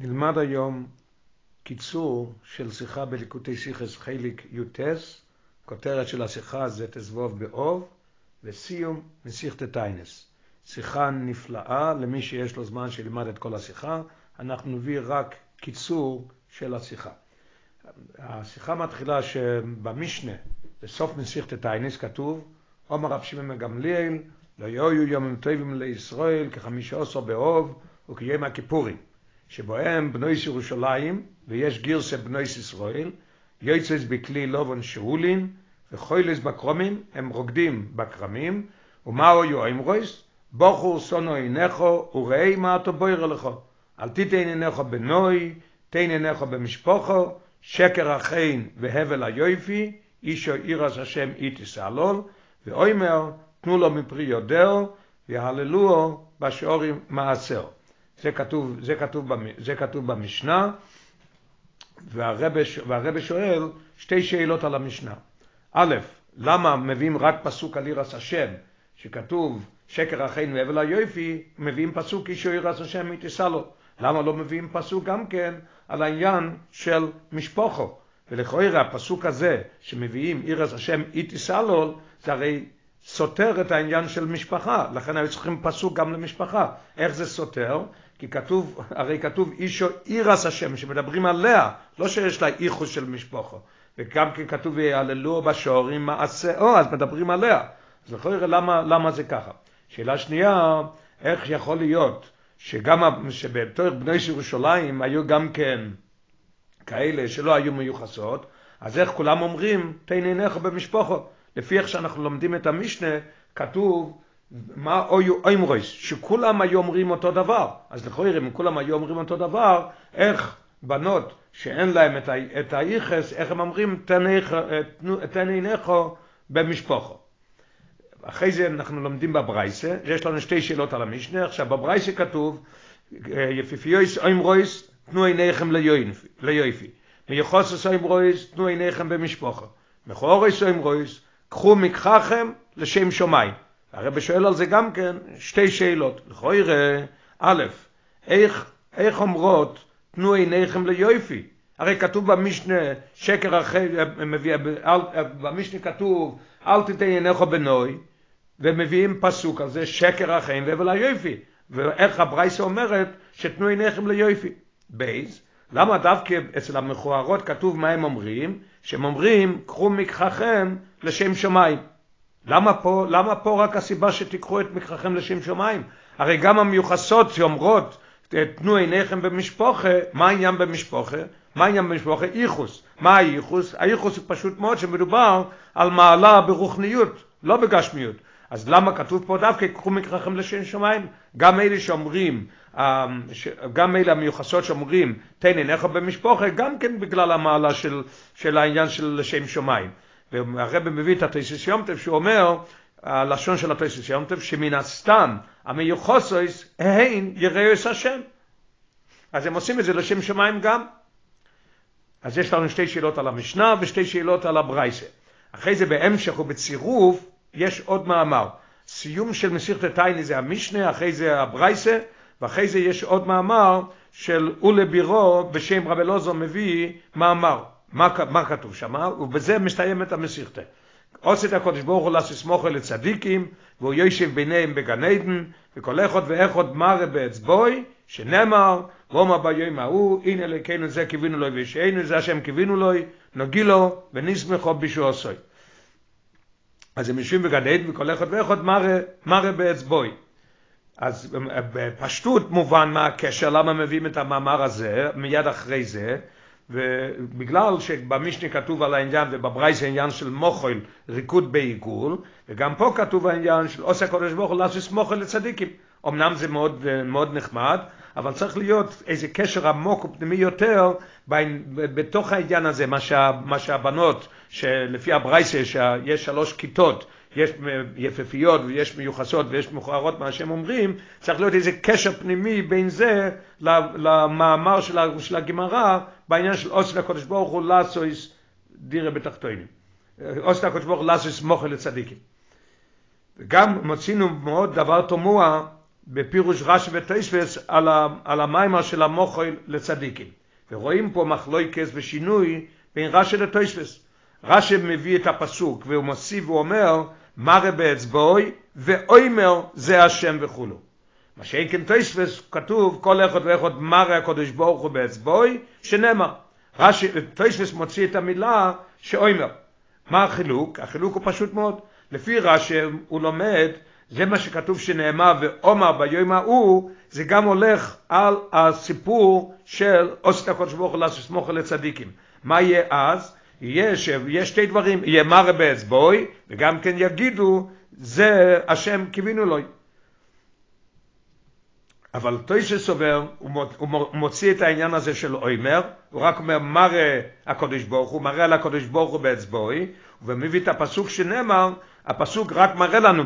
נלמד היום קיצור של שיחה בליקוטי שיחס חיליק יוטס, כותרת של השיחה זה תזבוב באוב, וסיום מסיכת טיינס. שיחה נפלאה למי שיש לו זמן שילמד את כל השיחה, אנחנו נביא רק קיצור של השיחה. השיחה מתחילה שבמשנה, בסוף מסיכת טיינס, כתוב, עומר רב שמעון מגמליאל, לא יהיו יומים טובים לישראל כחמישה עשר באוב וכיום הכיפורים. שבהם בנויס ירושלים, ויש גירסה בנויס ישראל, יוצס בכלי לובן שאולין, וחוילס בקרומים, הם רוקדים בקרמים, ומאו יואים רויס, בוחור סונו אינכו, וראי מה אתה בויר לך. אל תיתן אינכו בנוי, תן אינכו במשפוחו, שקר החין והבל היופי, אישו אירס השם איתי סעלול, ואוימר, תנו לו מפרי יודעו, ויהללוהו בשעורים מעשר. זה כתוב, זה כתוב, זה כתוב במשנה, והרבא שואל שתי שאלות על המשנה. א', למה מביאים רק פסוק על ירס השם, שכתוב שקר אחינו והבל היופי, מביאים פסוק אישו ירס השם מתיסה לו. למה לא מביאים פסוק גם כן על העניין של משפוחו? ולכאורה הפסוק הזה שמביאים ירס השם איתיסה לו, זה הרי סותר את העניין של משפחה, לכן היו צריכים פסוק גם למשפחה. איך זה סותר? כי כתוב, הרי כתוב אישו אירס השם, שמדברים עליה, לא שיש לה איחוס של משפחו. וגם כן כתוב ויעללו בשעורים מעשהו, אז מדברים עליה. אז לכל יראה למה, למה זה ככה. שאלה שנייה, איך יכול להיות שגם, שבתור בני ירושלים היו גם כן כאלה שלא היו מיוחסות, אז איך כולם אומרים, תן עיניך במשפחו. לפי איך שאנחנו לומדים את המשנה, כתוב מה אויו איימרויס, שכולם היו אומרים אותו דבר. אז לכאורה, אם כולם היו אומרים אותו דבר, איך בנות שאין להם את האיכס, איך הם אומרים, תן עיניכו במשפחו. אחרי זה אנחנו לומדים בברייסה, יש לנו שתי שאלות על המשנה, עכשיו בברייסה כתוב, יפיפיויס איימרויס, תנו עיניכם ליופי. מיוחסוס איימרויס, תנו עיניכם במשפחו. מכאורס איימרויס, קחו מקחכם לשם שמיים. הרב שואל על זה גם כן שתי שאלות. לכאורה, א', איך, איך אומרות תנו עיניכם ליופי? הרי כתוב במשנה שקר אחרי, מביא, במשנה כתוב אל תיתן עיניך בנוי, ומביאים פסוק על זה שקר החיים והבל היופי. ואיך הברייסה אומרת שתנו עיניכם ליופי. בייז, למה דווקא אצל המכוערות כתוב מה הם אומרים? שהם אומרים קחו מקחכם לשם שמיים. למה פה, למה פה רק הסיבה שתיקחו את מקחכם לשם שמיים? הרי גם המיוחסות שאומרות, תנו עיניכם במשפוחה, מה העניין במשפוחה? מה העניין במשפוחה? איחוס. מה האיחוס? האיחוס הוא פשוט מאוד שמדובר על מעלה ברוחניות, לא בגשמיות. אז למה כתוב פה דווקא, קחו מקחכם לשם שמיים? גם אלה שאומרים, גם אלה המיוחסות שאומרים, תן עיניך במשפוחה, גם כן בגלל המעלה של, של העניין של לשם שמיים. והרב מביא את התייסס יומטב שהוא אומר, הלשון של התייסס יומטב, שמן הסתם המיוחסויס הן יראוס השם. אז הם עושים את זה לשם שמיים גם. אז יש לנו שתי שאלות על המשנה ושתי שאלות על הברייסה. אחרי זה בהמשך ובצירוף יש עוד מאמר. סיום של מסיכת התייני זה המשנה, אחרי זה הברייסה, ואחרי זה יש עוד מאמר של אולה בירו בשם רבי אלעזר מביא מאמר. מה, מה כתוב שם? ובזה מסתיימת המסיכתה. עושה את הקודש ברוך הוא לעשות סמוכה לצדיקים, והוא יושב ביניהם בגן עדן, וכל אחד ואחד מראה באצבוי, שנאמר, ואומר ביום ההוא, הנה אלוקינו זה קיווינו לו וישענו, זה השם קיווינו לו, נוגילו ונשמחו בישוע עשוי. אז הם יושבים בגן עדן, וכל אחד ואחד מראה, מראה באצבוי. אז בפשטות מובן מה הקשר, למה מביאים את המאמר הזה, מיד אחרי זה, ובגלל שבמשנה כתוב על העניין ובברייס העניין של מוחל ריקוד בעיגול וגם פה כתוב העניין של עושה הקודש ברוך הוא לעשות מוחל לצדיקים. אמנם זה מאוד, מאוד נחמד אבל צריך להיות איזה קשר עמוק ופנימי יותר בתוך העניין הזה מה, שה, מה שהבנות שלפי הברייסה שיש שלוש כיתות יש יפפיות ויש מיוחסות ויש מכוערות מה שהם אומרים, צריך להיות איזה קשר פנימי בין זה למאמר של הגמרא בעניין של עושה לקודש ברוך הוא לעשויס דירה בתחתונים. עושה לקודש ברוך הוא לעשויס מוכל לצדיקים. וגם מוצאינו מאוד דבר תמוה בפירוש רש"י ותוספס על, על המיימר של המוחל לצדיקים. ורואים פה מחלויקס ושינוי בין רש"י לתוספס. רש"י מביא את הפסוק והוא מוסיף ואומר מראה באצבעוי ואוימר זה השם וכולו. מה שאין כן תוספס כתוב כל אחד ואחד מראה הקדוש ברוך הוא באצבעוי שנאמר. רש"י תוספס מוציא את המילה שאוימר. מה החילוק? החילוק הוא פשוט מאוד. לפי רש"י הוא לומד זה מה שכתוב שנאמר ועומר ביום ההוא זה גם הולך על הסיפור של עושת הקודש ברוך הוא לסמוך לצדיקים מה יהיה אז? יהיה שיש שתי דברים מראה באצבוי וגם כן יגידו זה השם קיווינו לו אבל תוישה סובר הוא מוציא את העניין הזה של אוימר הוא רק אומר מראה הקודש ברוך הוא מראה הקודש ברוך הוא באצבוי ומביא את הפסוק שנאמר הפסוק רק מראה לנו,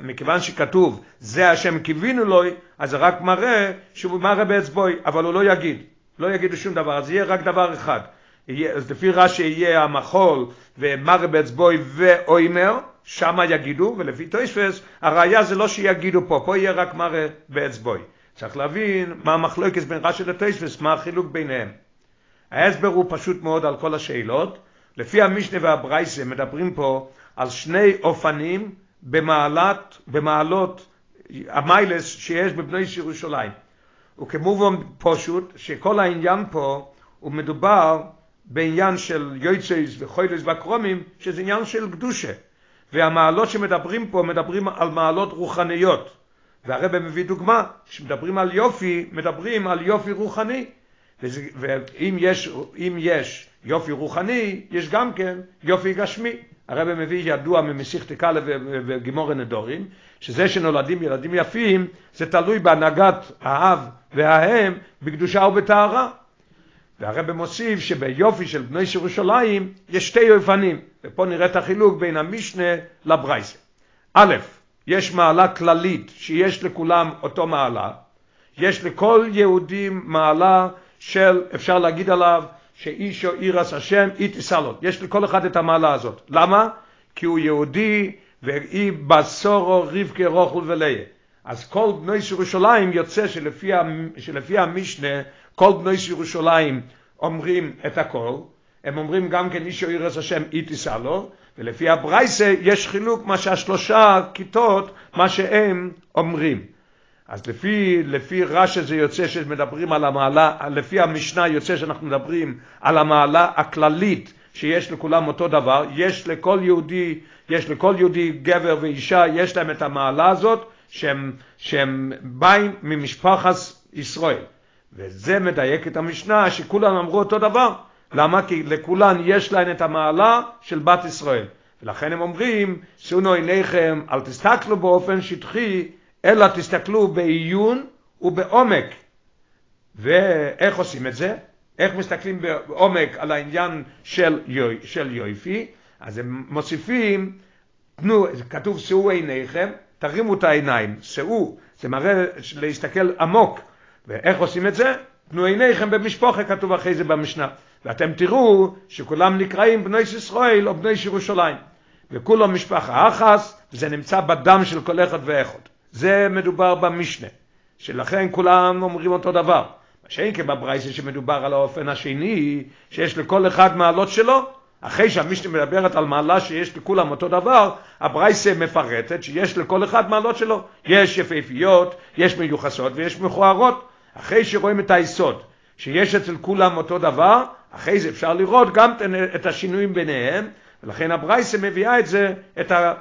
מכיוון שכתוב זה השם קיווינו לו, אז זה רק מראה שהוא מראה באצבוי, אבל הוא לא יגיד, לא יגידו שום דבר, אז יהיה רק דבר אחד. אז לפי רש"י יהיה המחול ומראה באצבוי ואוימר, שמה יגידו, ולפי תויספס, הראיה זה לא שיגידו פה, פה יהיה רק מראה באצבוי. צריך להבין מה המחלוקת בין רש"י לתויספס, מה החילוק ביניהם. ההסבר הוא פשוט מאוד על כל השאלות. לפי המשנה והברייסה מדברים פה על שני אופנים במעלת, במעלות המיילס שיש בבני ירושלים. וכמובן פשוט שכל העניין פה הוא מדובר בעניין של יויצייס וחוילס והקרומים שזה עניין של קדושה. והמעלות שמדברים פה מדברים על מעלות רוחניות. והרבא מביא דוגמה שמדברים על יופי מדברים על יופי רוחני. ואם יש, יש יופי רוחני יש גם כן יופי גשמי. הרב מביא ידוע ממסיכת קאלה וגימור נדורים, שזה שנולדים ילדים יפים, זה תלוי בהנהגת האב והאם בקדושה ובטהרה. והרב מוסיף שביופי של בני ירושלים יש שתי אופנים, ופה נראה את החילוק בין המשנה לברייסה. א', יש מעלה כללית שיש לכולם אותו מעלה, יש לכל יהודי מעלה של, אפשר להגיד עליו, שאיש או עירס השם אי תישא לו. יש לכל אחד את המעלה הזאת. למה? כי הוא יהודי ואי בסורו רבקי רוחל וליה. אז כל בני ירושלים יוצא שלפי, שלפי המשנה כל בני ירושלים אומרים את הכל. הם אומרים גם כן איש או עירס השם אי תישא לו. ולפי הברייסה יש חילוק מה שהשלושה כיתות מה שהם אומרים. אז לפי, לפי רש"י זה יוצא שמדברים על המעלה, לפי המשנה יוצא שאנחנו מדברים על המעלה הכללית שיש לכולם אותו דבר, יש לכל יהודי, יש לכל יהודי גבר ואישה, יש להם את המעלה הזאת שהם, שהם באים ממשפחת ישראל. וזה מדייק את המשנה שכולם אמרו אותו דבר. למה? כי לכולן יש להן את המעלה של בת ישראל. ולכן הם אומרים, שאונו עיניכם, אל תסתכלו באופן שטחי אלא תסתכלו בעיון ובעומק. ואיך עושים את זה? איך מסתכלים בעומק על העניין של, יוי, של יויפי? אז הם מוסיפים, תנו, כתוב שאו עיניכם, תרימו את העיניים, שאו, זה מראה להסתכל עמוק. ואיך עושים את זה? תנו עיניכם במשפחה, כתוב אחרי זה במשנה. ואתם תראו שכולם נקראים בני ישראל או בני ירושלים. וכולם משפחה אחס, וזה נמצא בדם של כל אחד ואחד. זה מדובר במשנה, שלכן כולם אומרים אותו דבר. מה שאין כבברייסה שמדובר על האופן השני, שיש לכל אחד מעלות שלו, אחרי שהמשנה מדברת על מעלה שיש לכולם אותו דבר, הברייסה מפרטת שיש לכל אחד מעלות שלו. יש יפהפיות, יש מיוחסות ויש מכוערות. אחרי שרואים את היסוד, שיש אצל כולם אותו דבר, אחרי זה אפשר לראות גם את השינויים ביניהם, ולכן הברייסה מביאה את זה,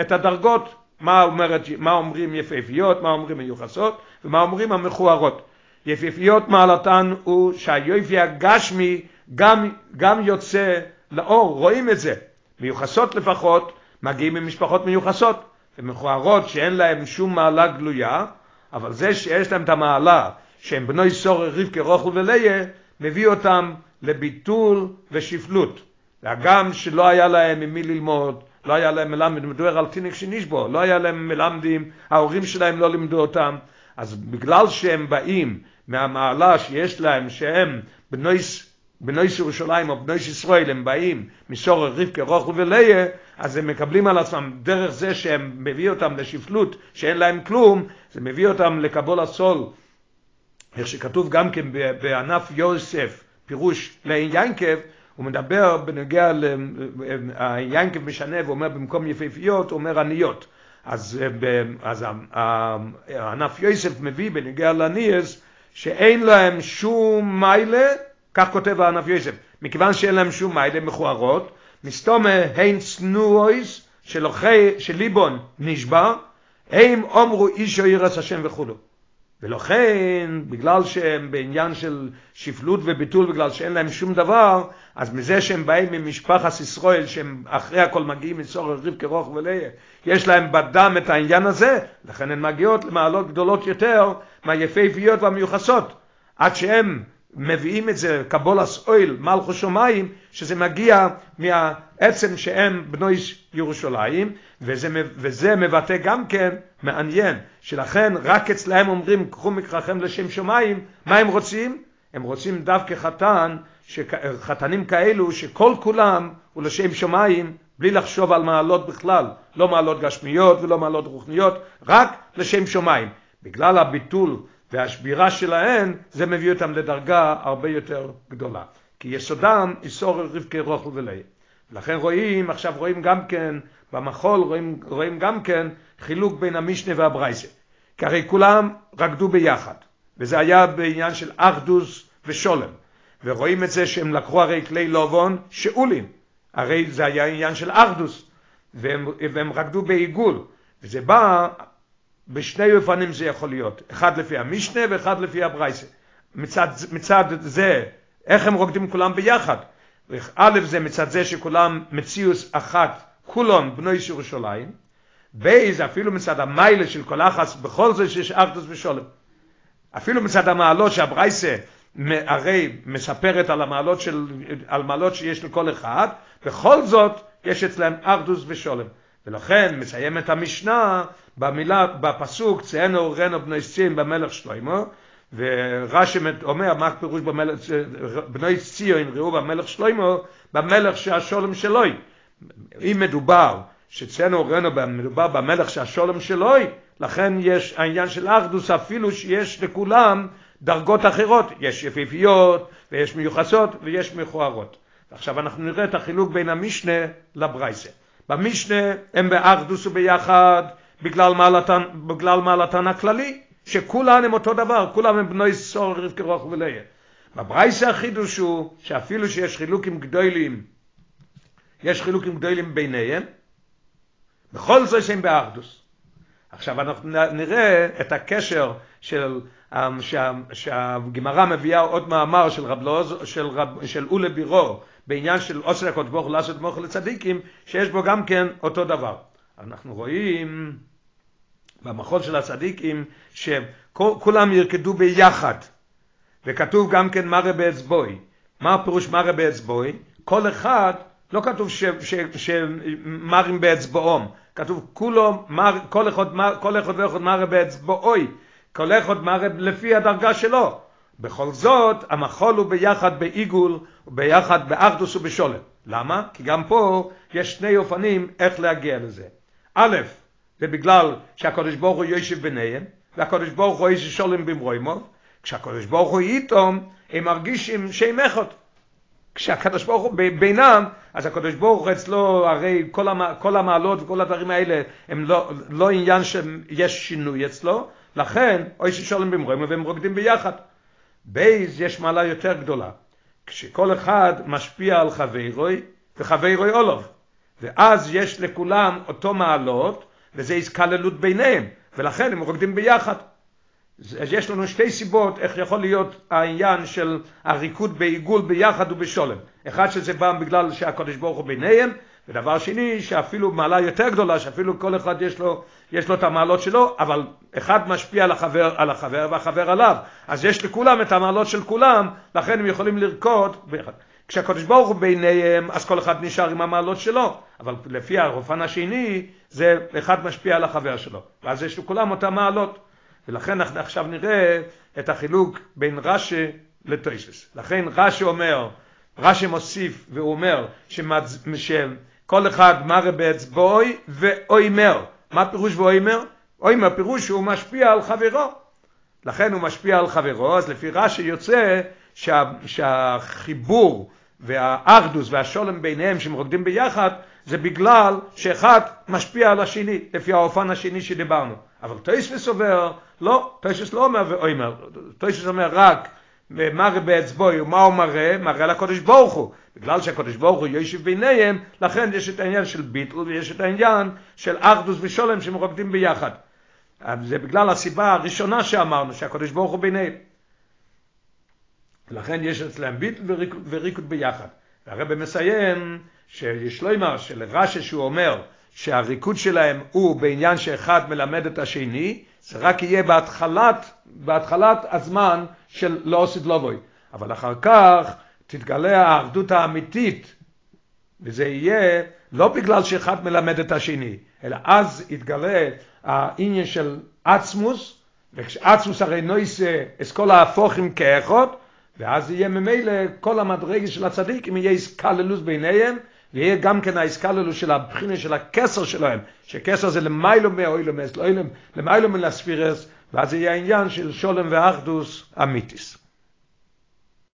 את הדרגות מה, אומרת, מה אומרים יפהפיות, מה אומרים מיוחסות ומה אומרים המכוערות. יפהפיות מעלתן הוא שהיופי הגשמי גם, גם יוצא לאור, רואים את זה. מיוחסות לפחות מגיעים ממשפחות מיוחסות, ומכוערות שאין להם שום מעלה גלויה, אבל זה שיש להם את המעלה שהם בני סור רבקה רוחל וליה, מביא אותם לביטול ושפלות. והגם שלא היה להם ממי ללמוד, לא היה להם מלמד, מדבר על תינק שנשבו, לא היה להם מלמדים, ההורים שלהם לא לימדו אותם, אז בגלל שהם באים מהמעלה שיש להם, שהם בנויס בני ירושלים או בני ישראל הם באים מסור רבקה רוחל וליה אז הם מקבלים על עצמם דרך זה שהם מביא אותם לשפלות שאין להם כלום זה מביא אותם לקבול הסול איך שכתוב גם כן בענף יוסף פירוש ליינקב הוא מדבר בנוגע ליינקב משנה ואומר במקום יפהפיות הוא אומר עניות. אז, אז הענף יוסף מביא בנוגע לעניאס שאין להם שום מיילה כך כותב הענף יוסף. מכיוון שאין להם שום מיילה מכוערות מסתומה הן צנועויס של ליבון נשבר הם אומרו אישו ירס השם וכולו ולכן, בגלל שהם בעניין של שפלות וביטול, בגלל שאין להם שום דבר, אז מזה שהם באים ממשפחת ישראל, שהם אחרי הכל מגיעים מצורך ריב כרוך וליה, יש להם בדם את העניין הזה, לכן הן מגיעות למעלות גדולות יותר מהיפהפיות והמיוחסות. עד שהם מביאים את זה קבולס אויל מלכו שמיים שזה מגיע מהעצם שהם בנוי ירושלים וזה, וזה מבטא גם כן מעניין. שלכן רק אצלהם אומרים קחו מקראכם לשם שמיים מה הם רוצים? הם רוצים דווקא חתן חתנים כאלו שכל כולם הוא לשם שמיים בלי לחשוב על מעלות בכלל. לא מעלות גשמיות ולא מעלות רוחניות רק לשם שמיים. בגלל הביטול והשבירה שלהן זה מביא אותם לדרגה הרבה יותר גדולה. כי יסודם איסור רבקי רוחל וליה לכן רואים עכשיו רואים גם כן במחול רואים, רואים גם כן חילוק בין המשנה והברייסה. כי הרי כולם רקדו ביחד. וזה היה בעניין של אחדוס ושולם. ורואים את זה שהם לקחו הרי כלי לובון שאולים. הרי זה היה עניין של אחדוס. והם, והם רקדו בעיגול. וזה בא בשני אופנים זה יכול להיות, אחד לפי המשנה ואחד לפי הברייסה. מצד, מצד זה, איך הם רוקדים כולם ביחד? א' זה מצד זה שכולם מציאוס אחת, כולם בני ירושלים, ב' זה אפילו מצד המיילה של כל אחס, בכל זה שיש ארדוס ושולם. אפילו מצד המעלות שהברייסה הרי מספרת על המעלות, של, על מעלות שיש לכל אחד, בכל זאת יש אצלם ארדוס ושולם. ולכן מסיים את המשנה במילה, בפסוק, ציינו רנו בני ציון במלך שלמה, ורש"י אומר, מה הפירוש במלך, בני ציון ראו במלך שלמה, במלך שהשולם שלוי. אם מדובר שציינו רנו מדובר במלך שהשולם שלוי, לכן יש העניין של אחדוס אפילו שיש לכולם דרגות אחרות, יש יפיפיות ויש מיוחסות ויש מכוערות. עכשיו אנחנו נראה את החילוק בין המשנה לברייסה. במשנה הם באחדוס וביחד בגלל מעלתן, בגלל מעלתן הכללי, שכולן הם אותו דבר, כולם הם בני סור רוח וליה. בברייסה החידוש הוא שאפילו שיש חילוקים גדולים, יש חילוקים גדולים ביניהם, בכל זה שהם באחדוס. עכשיו אנחנו נראה את הקשר של שהגמרא מביאה עוד מאמר של רב לוז של רב של אולה בירו בעניין של עושר הקדוש ברוך הוא לעשות מוח לצדיקים שיש בו גם כן אותו דבר. אנחנו רואים במחול של הצדיקים שכולם ירקדו ביחד וכתוב גם כן מראה באצבוי. מה הפירוש מראה באצבוי? כל אחד לא כתוב שמרים באצבעום, כתוב כולו, מר, כל אחד, כל אחד ואחד מראה באצבעוי, כל אחד מראה לפי הדרגה שלו. בכל זאת, המחול הוא ביחד בעיגול, ביחד באחדוס ובשולם. למה? כי גם פה יש שני אופנים איך להגיע לזה. א', זה בגלל שהקדוש ברוך הוא יושב ביניהם, והקדוש ברוך הוא איזה שולם במרוימוב, כשהקדוש ברוך הוא איתום, הם מרגישים שהם אחד. כשהקדוש ברוך הוא בינם, אז הקדוש ברוך הוא אצלו, הרי כל, המ, כל המעלות וכל הדברים האלה הם לא, לא עניין שיש שינוי אצלו, לכן, אוי ששולם במרוימוב, והם רוקדים ביחד. בייז יש מעלה יותר גדולה. כשכל אחד משפיע על חברוי, וחברוי אולוב. ואז יש לכולם אותו מעלות, וזה התקללות ביניהם, ולכן הם רוקדים ביחד. אז יש לנו שתי סיבות איך יכול להיות העניין של הריקוד בעיגול ביחד ובשולם. אחד שזה בא בגלל שהקדוש ברוך הוא ביניהם, ודבר שני שאפילו מעלה יותר גדולה, שאפילו כל אחד יש לו, יש לו את המעלות שלו, אבל אחד משפיע על החבר, על החבר והחבר עליו. אז יש לכולם את המעלות של כולם, לכן הם יכולים לרקוד ביחד. כשהקדוש ברוך הוא ביניהם, אז כל אחד נשאר עם המעלות שלו, אבל לפי האופן השני, זה אחד משפיע על החבר שלו, ואז יש לכולם אותה מעלות. ולכן עכשיו נראה את החילוק בין רש"י לטויסס. לכן רש"י אומר רש"י מוסיף והוא אומר שמצ... שכל אחד מראה באצבעוי ואוימר. מה פירוש ואוימר? אוימר פירוש שהוא משפיע על חברו. לכן הוא משפיע על חברו, אז לפי רש"י יוצא שה... שהחיבור והאחדוס והשולם ביניהם שהם רוקדים ביחד זה בגלל שאחד משפיע על השני, לפי האופן השני שדיברנו. אבל טויספס אומר, לא, טויספס לא אומר ואוימר, טויספס אומר רק מראה באצבעו, ומה הוא מראה? מראה לקודש ברוך הוא. בגלל שהקודש ברוך הוא יושב ביניהם, לכן יש את העניין של ביטול ויש את העניין של אחדוס ושולם שמרוקדים ביחד. זה בגלל הסיבה הראשונה שאמרנו, שהקודש ברוך הוא ביניהם. לכן יש אצלם ביטל וריקוד ביחד. והרבא מסיים שיש לו אמר שלרש"י שהוא אומר שהריקוד שלהם הוא בעניין שאחד מלמד את השני, זה רק יהיה בהתחלת, בהתחלת הזמן של לא עושית לובוי. אבל אחר כך תתגלה האחדות האמיתית, וזה יהיה לא בגלל שאחד מלמד את השני, אלא אז יתגלה העניין של עצמוס, וכשעצמוס הרי נויסה אסכולה ההפוכים כאחד, ואז יהיה ממילא כל המדרגה של הצדיק, אם יהיה איסקללוס ביניהם, ויהיה גם כן האיסקללוס של הבחינה של הכסר שלהם, שכסר זה למיילו מאוילומס, למיילו מלספירס, ואז יהיה העניין של שולם ואחדוס אמיתיס.